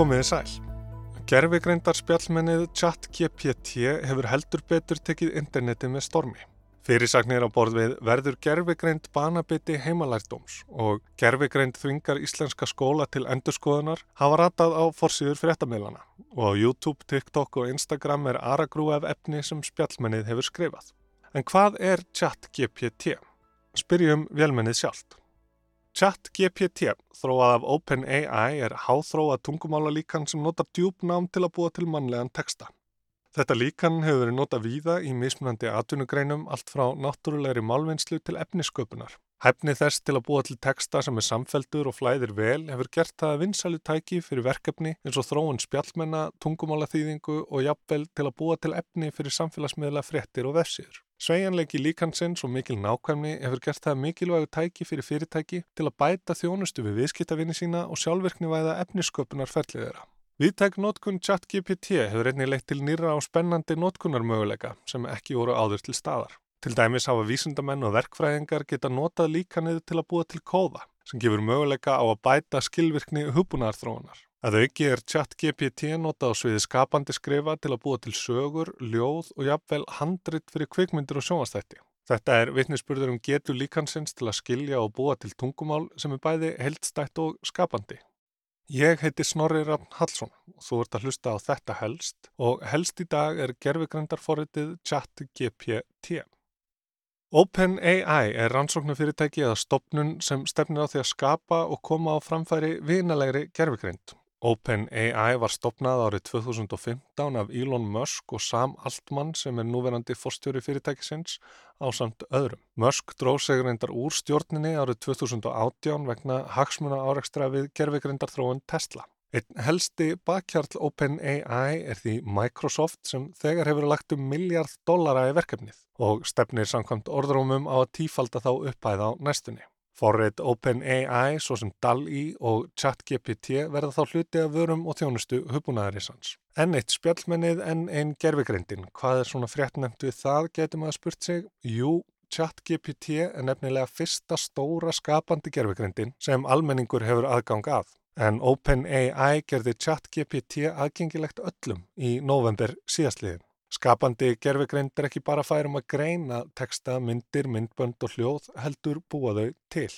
Komiði sæl. Gervigreindar spjallmennið ChatGPT hefur heldur betur tekið interneti með stormi. Fyrirsagnir á borð við verður gerfigreind banabiti heimalærdóms og gerfigreind þvingar íslenska skóla til endurskoðunar hafa ratað á forsýður fréttamilana og á YouTube, TikTok og Instagram er aragrú af efni sem spjallmennið hefur skrifað. En hvað er ChatGPT? Spyrjum velmennið sjálft. ChatGPT, þróað af OpenAI, er háþróa tungumála líkan sem notar djúbnám til að búa til mannlegan texta. Þetta líkan hefur verið nota víða í mismunandi atvinnugreinum allt frá náttúrulegri málvinnslu til efnisköpunar. Hæfni þess til að búa til texta sem er samfeldur og flæðir vel hefur gert það vinsælu tæki fyrir verkefni eins og þróun spjallmenna, tungumálaþýðingu og jafnvel til að búa til efni fyrir samfélagsmiðla fréttir og vefsíður. Sveianleiki líkansins og mikil nákvæmni hefur gert það mikilvægu tæki fyrir fyrirtæki til að bæta þjónustu við viðskiptavinni sína og sjálfvirknivæða efnisköpunar ferliðera. Viðtæk notkun ChatGPT hefur einnig leitt til nýra á spennandi notkunarmöguleika sem ekki voru áður til staðar. Til dæmis hafa vísundamenn og verkfræðingar geta notað líkanið til að búa til kóða sem gefur möguleika á að bæta skilvirkni hugbúnaðarþróunar. Að auki er ChatGPT notað á sviði skapandi skrifa til að búa til sögur, ljóð og jafnvel handrit fyrir kvikmyndir og sjónastætti. Þetta er vitnisspurður um getu líkansins til að skilja og búa til tungumál sem er bæði heldstætt og skapandi. Ég heiti Snorri Rafn Hallsson og þú ert að hlusta á þetta helst og helst í dag er gerfigrendarforritið ChatGPT. OpenAI er rannsóknarfyrirtæki eða stopnun sem stefnir á því að skapa og koma á framfæri vinalegri gerfigrind. OpenAI var stopnað árið 2015 af Elon Musk og Sam Altman sem er núverandi fórstjóri fyrirtækisins á samt öðrum. Musk dróð sig reyndar úr stjórninni árið 2018 vegna hagsmuna áreikstra við gerfigreindar þróun Tesla. Einn helsti bakkjarl OpenAI er því Microsoft sem þegar hefur lagt um miljard dollara í verkefnið og stefnir samkvæmt orðrumum á að tífalda þá uppæð á næstunni. Forrið OpenAI, svo sem DAL-E og ChatGPT verða þá hluti af vörum og þjónustu hugbúnaðarísans. En eitt spjallmennið en einn gerfigreindin. Hvað er svona fréttnefnt við það, getur maður spurt sig? Jú, ChatGPT er nefnilega fyrsta stóra skapandi gerfigreindin sem almenningur hefur aðgang að. En OpenAI gerði ChatGPT aðgengilegt öllum í november síðastliðin. Skapandi gerfegreind er ekki bara færum að greina texta, myndir, myndbönd og hljóð heldur búa þau til.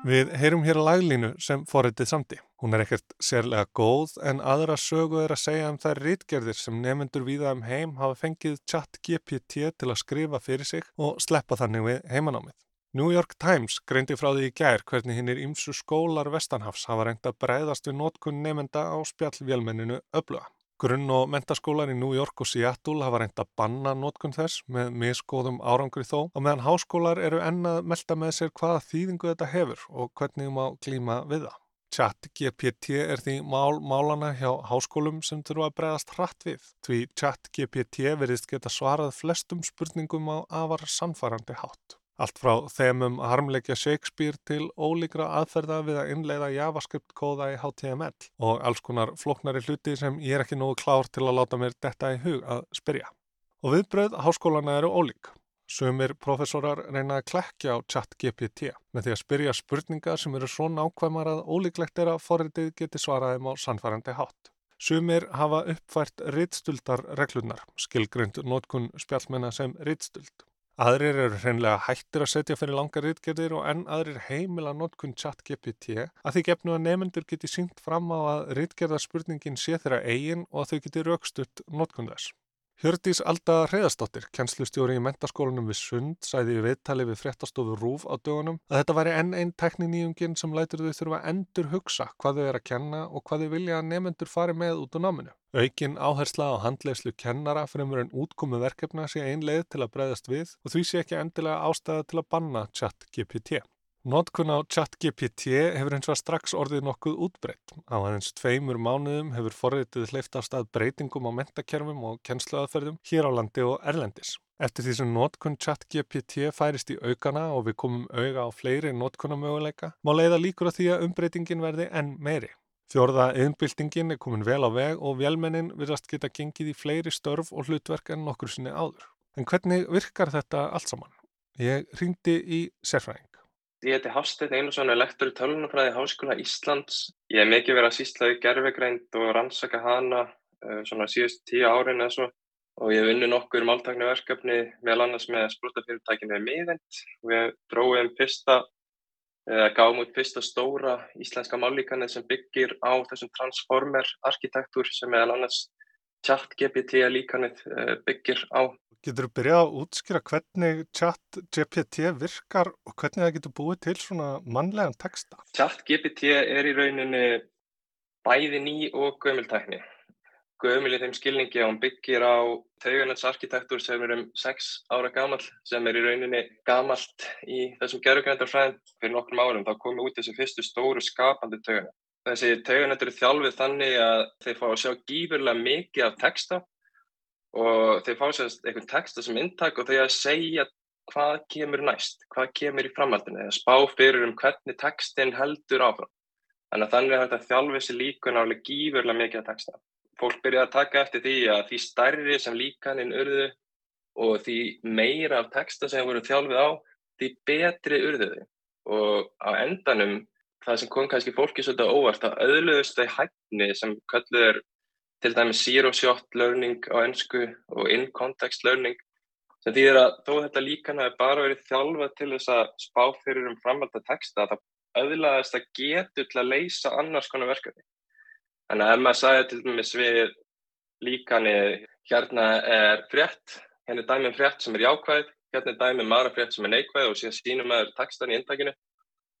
Við heyrum hér laglínu sem forritið samti. Hún er ekkert sérlega góð en aðra sögu er að segja um þær rítgerðir sem nefnendur víða um heim hafa fengið chat GPT til að skrifa fyrir sig og sleppa þannig við heimanámið. New York Times greindi frá því í gær hvernig hinn er ymsu skólar Vestanhafs hafa reynd að breyðast við nótkunn nefnda á spjallvélmenninu öfluga. Grunn- og mentaskólar í New York og Seattle hafa reynd að banna nótkunn þess með miskóðum árangri þó og meðan háskólar eru ennað melda með sér hvaða þýðingu þetta hefur og hvernig má klíma við það. Chat GPT er því mál málana hjá háskólum sem þurfa að breyðast hratt við. Því Chat GPT verðist geta svarað flestum spurningum á afar sannfærandi hátt. Allt frá þemum harmleikja Shakespeare til ólíkra aðferða við að innleiða JavaScript kóða í HTML og alls konar floknari hluti sem ég er ekki nógu klár til að láta mér detta í hug að spyrja. Og viðbröð háskólana eru ólík. Sumir profesorar reyna að klekja á chat GPT með því að spyrja spurningar sem eru svo nákvæmar að ólíklegt er að forritið geti svaraðum á sannfærandi hátt. Sumir hafa uppfært rittstuldar reglunar, skilgreynd notkun spjallmenna sem rittstöld. Aðrir eru hreinlega hættir að setja fyrir langar ritgerðir og enn aðrir heimila notkun chat GPT að því gefnu að nefnendur geti syngt fram á að ritgerðarspurningin sé þeirra eigin og að þau geti raukstutt notkun þess. Hjördís Alda Hreðastóttir, kjenslustjóri í mentaskólanum við Sund, sæði við viðtali við fréttastofu Rúf á dögunum að þetta væri enn einn tekniníungin sem lætur þau þurfa endur hugsa hvað þau er að kenna og hvað þau vilja að nefnendur fari með út á náminu. Aukin áhersla á handlegslu kennara fremur en útkomu verkefna sé ein leið til að breyðast við og því sé ekki endilega ástæða til að banna chat GPT. Nótkun á ChatGPT hefur eins og strax orðið nokkuð útbreytt. Á aðeins tveimur mánuðum hefur forritið hleyft af stað breytingum á mentakerfum og kennsluaðferðum hér á landi og erlendis. Eftir því sem nótkun ChatGPT færist í aukana og við komum auga á fleiri nótkunamöguleika, má leiða líkur að því að umbreytingin verði enn meiri. Fjörða yðnbyltingin er komin vel á veg og velmennin virðast geta gengið í fleiri störf og hlutverk en nokkur sinni áður. En hvernig virkar þetta allt saman? Ég ringdi í sérfræðing. Ég heiti Hafsteinn Einarsson og er lektor í tölunafræði Háskóla Íslands. Ég hef mikið verið að sísla í gerfegreind og rannsaka hana uh, svona síðust tíu árin eða svo og ég vinnu nokkur máltakni verkefni meðal annars með sprotafyrirtækinu miðend. Við dróðum fyrsta, gáum út fyrsta stóra íslenska mállíkanið sem byggir á þessum transformer arkitektúr sem meðal annars chat GPT líkanið uh, byggir á. Getur þú byrjað að útskýra hvernig chat GPT virkar og hvernig það getur búið til svona mannlegan texta? Chat GPT er í rauninni bæði ný og gömultækni. Gömul í þeim skilningi að hún byggir á tauganetsarkitektur sem er um 6 ára gamall sem er í rauninni gamalt í þessum gerðugrændarfræðin. Fyrir nokkrum árum þá komum út þessi fyrstu stóru skapandi tauganet. Þessi tauganet eru þjálfið þannig að þeir fá að sjá gífurlega mikið af texta og þeir fá sérst einhvern texta sem intak og þeir að segja hvað kemur næst, hvað kemur í framhaldinu eða spá fyrir um hvernig textin heldur áfram. Þannig að þannig er þetta þjálfissi líkun álega gífurlega mikið að texta. Fólk byrjaði að taka eftir því að því stærri sem líkaninn urðu og því meira af texta sem voru þjálfið á, því betri urðu þau. Og á endanum, það sem kom kannski fólki svolítið óvart, að auðluðust þau hæfni sem kölluður til dæmis zero shot learning á ennsku og in context learning sem þýðir að þó þetta líkan hafi bara verið þjálfað til þess að spá fyrir um framvalda texta það auðvitaðist að getur til að leysa annars konar verkefni. Þannig að ef maður sagði til dæmis við líkani hérna er frétt, hérna er dæmið frétt sem er jákvæð, hérna er dæmið maður frétt sem er neikvæð og síðan sínum maður textan í intakinu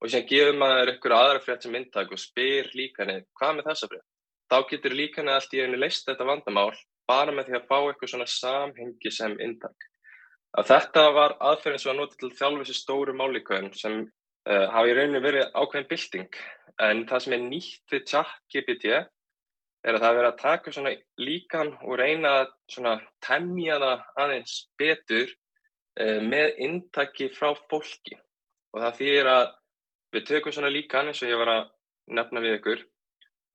og síðan gefur maður ykkur aðra frétt sem intak og spyr líkani hvað með þessa frétt? þá getur líkana allt í einu leist þetta vandamál bara með því að fá eitthvað svona samhengi sem intak. Að þetta var aðferðin sem var notið til þjálfisir stóru málíkvæðin sem uh, hafi í rauninu verið ákveðin bilding en það sem er nýtt við chat GPT er að það verið að taka svona líkan og reyna svona temja það aðeins betur uh, með intaki frá fólki. Og það þýðir að við tökum svona líkan eins og ég var að nefna við ykkur.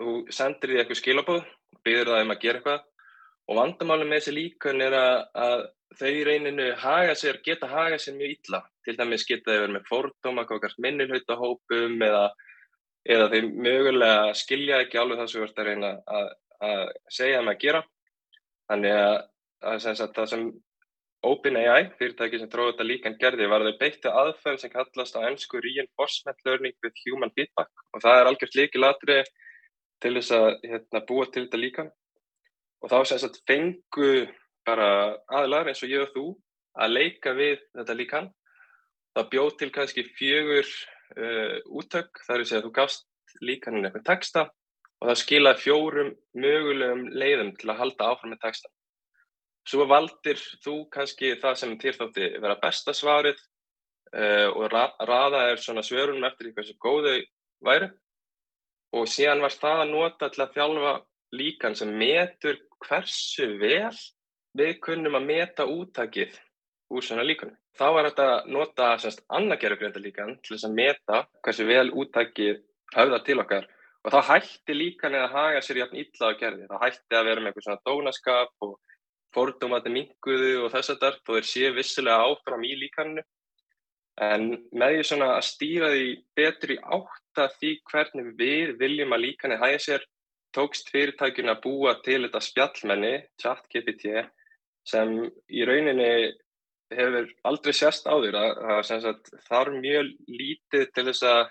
Þú sendir því eitthvað skilabóð og byrður það um að gera eitthvað. Og vandamálið með þessi líkun er að, að þau reyninu haga sér, geta haga sér mjög illa. Til dæmis geta þau verið með fordóma minnilhautahópum eða, eða þau mögulega skilja ekki alveg það sem þú ert að reyna að, að segja um að gera. Þannig að, að það sem OpenAI, fyrirtæki sem tróði þetta líkan gerði, var þau beittu aðferð sem kallast á ennsku Reinforcement Learning with Human Feedback og það er algjört líki latri til þess að hérna, búa til þetta líka. Og þá sem sagt fengu bara aðlar eins og ég og þú að leika við þetta líkan. Það bjóð til kannski fjögur uh, útök þar er að segja að þú gafst líkanin eitthvað texta og það skilaði fjórum mögulegum leiðum til að halda áfram með texta svo valdir þú kannski það sem þér þótti vera besta svarið uh, og ra raða er svona svörunum eftir því hvað sem góðu væri og síðan var það að nota til að þjálfa líkan sem metur hversu vel við kunnum að meta úttakið úr svona líkunum. Þá var þetta að nota annagerðugreinda líkan til þess að meta hversu vel úttakið höfða til okkar og þá hætti líkan eða haga sér jafn illa á gerði. Það hætti að vera með eitthvað svona dónaskap og fordómati minguðu og þess að þar þó þeir sé vissilega áfram í líkaninu en með því svona að stýra því betur í átta því hvernig við viljum að líkanir hægja sér tókst fyrirtækjun að búa til þetta spjallmenni, ChatGPT sem í rauninni hefur aldrei sérst áður að, að, að það er mjög lítið til þess að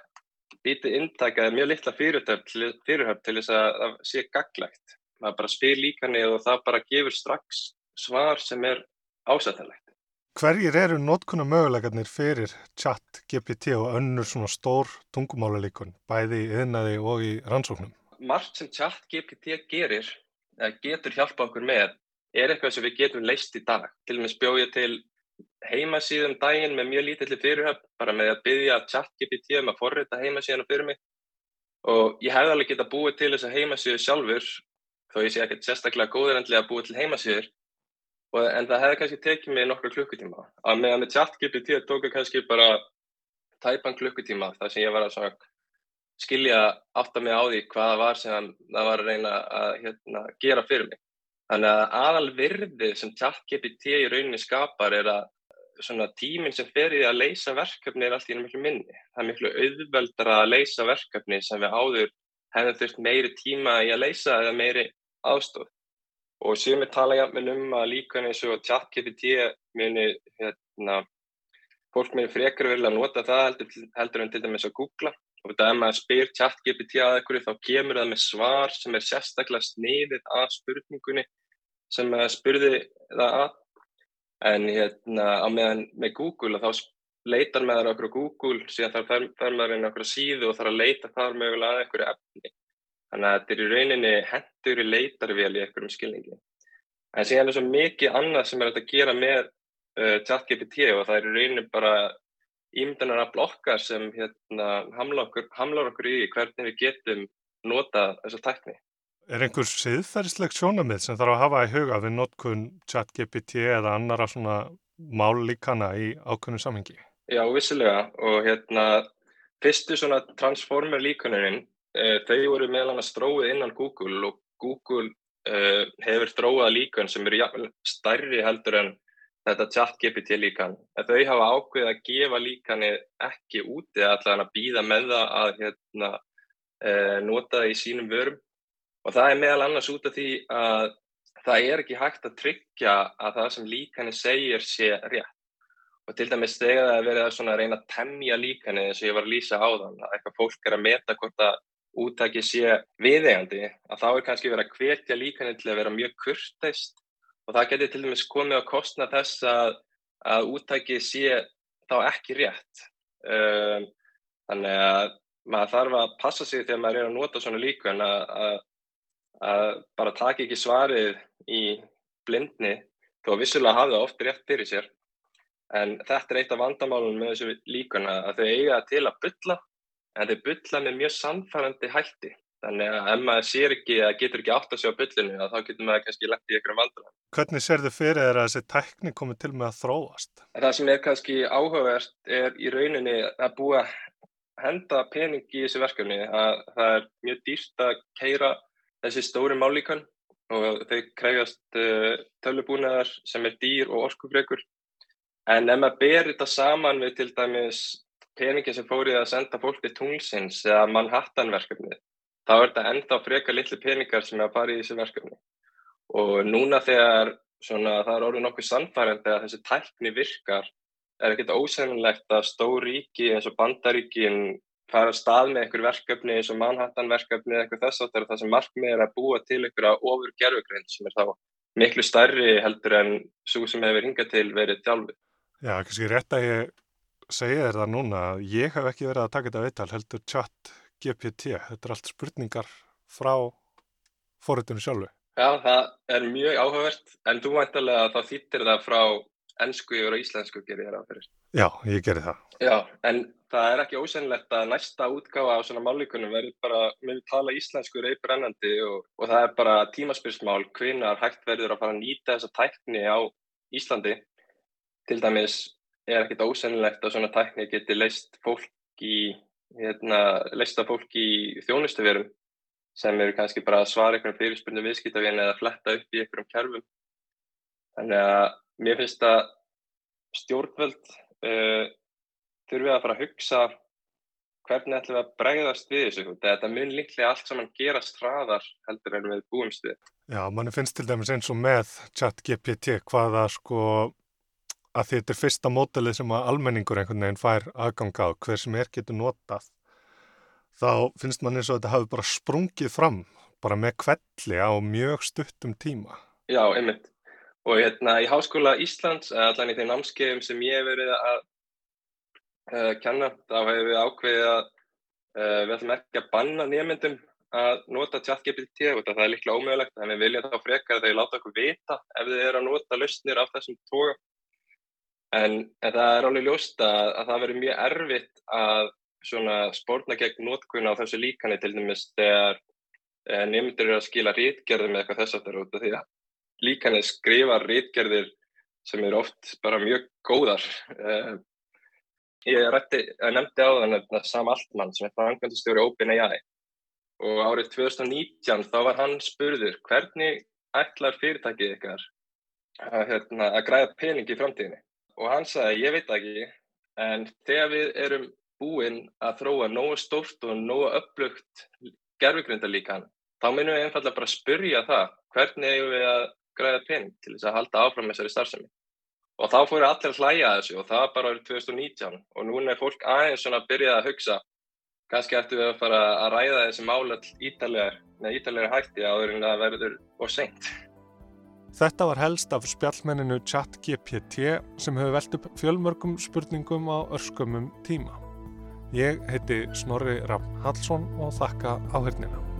lítið inntaka eða mjög litla fyrirhöfn til, þess að það sé gaglegt maður bara spyr líkanir og það bara gefur strax svar sem er ásættanlegt Hverjir eru nótkunna möguleikarnir fyrir chat, GPT og önnur svona stór tungumálarleikun, bæði í yðnaði og í rannsóknum? Margt sem chat GPT gerir, eða getur hjálpa okkur með, er eitthvað sem við getum leist í dag. Til og með spjóðið til heimasíðum daginn með mjög lítilli fyrirhöfn, bara með að byggja chat GPT um að forrita heimasíðana fyrir mig. Og ég hefði alveg getað búið til þessa heimasíðu sjálfur, þó ég sé ekkert sérstaklega góður endlega að búið til heimasíður, og, en það hefði kannski tekið mig nokkru klukkutíma. Að með að með chat-GPT tók ég kannski bara tæpan klukkutíma þar sem ég var að skilja átt að mig á því hvaða var sem það var að reyna að hérna, gera fyrir mig þannig að aðal virði sem chat-GPT í rauninni skapar er að svona tíminn sem fer í að leysa verkefni er allt í miklu minni. Það er miklu auðveldra að leysa verkefni sem við áður hefðum þurft meiri tíma í að leysa eða meiri aðstof. Og séum við tala jafnvel um að líka eins og ChatGPT muni, hérna, fólk muni frekar vilja nota það heldur, heldur en til dæmis að googla. Og þetta ef maður spyr ChatGPT að eitthvað þá kemur það með svar sem er sérstaklega sniðið að spurningunni sem maður spurði það að. En hérna á meðan með Google þá leitar maður okkur á Google síðan þarf fer, fer maður inn okkur á síðu og þarf að leita þar mögulega að einhverju efni. Þannig að þetta er í rauninni hendur í leitarvél í einhverjum skilningi. En síðan er svo mikið annað sem er að gera með uh, ChatGPT og það er í rauninni bara ímyndanar að blokka sem hérna hamlar okkur, hamlar okkur í hvernig við getum nota þessa tækni Er einhver siðferðisleg sjónamið sem þarf að hafa í huga við notkun chat-GPT eða annara svona mállíkana í ákveðnu samhengi? Já, vissilega og hérna fyrstu svona transformer líkanurinn uh, þau voru meðlan að stróið innan Google og Google uh, hefur stróað líkan sem eru stærri heldur en þetta chat-GPT líkan. Þau hafa ákveðið að gefa líkani ekki úti eða allavega að býða með það að hérna, uh, nota það í sínum vörum Og það er meðal annars út af því að það er ekki hægt að tryggja að það sem líkanni segir sé rétt. Og til dæmis þegar það er verið að reyna að temja líkanni eins og ég var að lýsa á þann, að eitthvað fólk er að meta hvort að úttæki sé viðegandi, að þá er kannski verið að hvetja líkanni til að vera mjög kurteist og það getur til dæmis komið að kostna þess að, að úttæki sé þá ekki rétt. Um, þannig að maður þarf að passa sig þegar maður er að nota svona líkan að, að að bara taka ekki svarið í blindni þó vissulega hafa það oft rétt fyrir sér en þetta er eitt af vandamálunum með þessu líkuna að þau eiga til að bylla en þau bylla með mjög samfærandi hætti þannig að ef maður sér ekki að getur ekki átt að sjá byllinu þá getur maður kannski lett í einhverjum vandamálum. Hvernig sér þau fyrir þeirra að þessi tækni komið til með að þróast? Það sem er kannski áhugavert er í rauninni að búa henda pening í þessu verkefni að það er mjög dýrst að keira þessi stóri málíkan og þau krefjast uh, tölubúnaðar sem er dýr og orkufrekur. En ef maður ber þetta saman við til dæmis peningi sem fórið að senda fólk til tunglsins eða Manhattan-verkefnið, þá er þetta enda frekar litlu peningar sem er að fara í þessi verkefni. Og núna þegar svona, það er orðið nokkuð sannfærandi að þessi tækni virkar, er ekkert ósennilegt að stór ríki eins og bandaríkin fara að stað með einhver verkefni eins og Manhattan verkefni eða eitthvað þess að það sem markmið er að búa til einhverja ofur gerfugrind sem er þá miklu starri heldur en svo sem hefur hingað til verið tjálfi. Já, kannski rétt að ég segja þér það núna ég hef ekki verið að taka þetta viðtal heldur chat GPT, þetta er allt spurningar frá fórutunum sjálfu. Já, það er mjög áhugavert en þú væntalega að það þýttir það frá ennsku og íslensku gerir þér áferðist. Já, ég gerir það. Já, en það er ekki ósennlegt að næsta útgáfa á svona mállíkunum verður bara, við tala íslensku reybrennandi og, og það er bara tímaspyrsmál hvenar hægt verður að fara að nýta þessa tækni á Íslandi. Til dæmis er ekkit ósennlegt að svona tækni geti leist fólk í, hérna, leista fólk í þjónustuverum sem eru kannski bara að svara einhverjum fyrirspurnum viðskiptavinn eða fletta upp í einhverjum kjærfum. Þannig að mér finnst að stjórnvöld uh, þurfum við að fara að hugsa hvernig ætlum við að bregðast við þessu. Þetta mun líklega allt saman gerast hraðar heldur en við búumst við. Já, manni finnst til dæmis eins og með chat-GPT hvaða sko að þetta er fyrsta mótalið sem að almenningur einhvern veginn fær aðgang á hver sem er getur notað þá finnst mann eins og þetta hafi bara sprungið fram bara með kvelli á mjög stuttum tíma. Já, einmitt. Og hérna í Háskóla Íslands, allan í þeim námskeiðum sem ég hef verið að uh, kenna, þá hefur við ákveðið að uh, við ætlum ekki að banna nýjamyndum að nota chat-GPT og það er líklega ómögulegt, en við viljum þá frekar að þau láta okkur vita ef þið eru að nota lausnir af þessum tóga. En, en það er alveg ljóst að, að það verður mjög erfitt að svona spórna gegn notkun á þessu líkani til dæmis þegar eh, nefndur eru að skila rítgerðum eða eitthvað þess aftur út af því að líkanið skrifa rítgerðir sem eru oft bara mjög góðar. Eh, Ég rætti, nefndi á þann Sam Altman sem er frangandistjóri OpenAI og árið 2019 þá var hann spurður hvernig ætlar fyrirtækið ykkar að, hérna, að græða pening í framtíðinni og hann sagði, ég veit ekki, en þegar við erum búin að þróa nógu stórt og nógu upplugt gerfugrindalíkan, þá minnum við einfallega bara að spyrja það, hvernig eigum við að græða pinn til þess að halda áfram þessari starfsemi. Og þá fóru allir að hlæja að þessu og það bara árið 2019 og núna er fólk aðeins svona að byrja að hugsa kannski ættum við að fara að ræða þessi mál all ítalega, ítalega hætti áður en það verður og senkt. Þetta var helst af spjallmenninu ChatGPT sem hefur velt upp fjölmörgum spurningum á örskumum tíma. Ég heiti Snorri Ramm Hallsson og þakka áhörnina.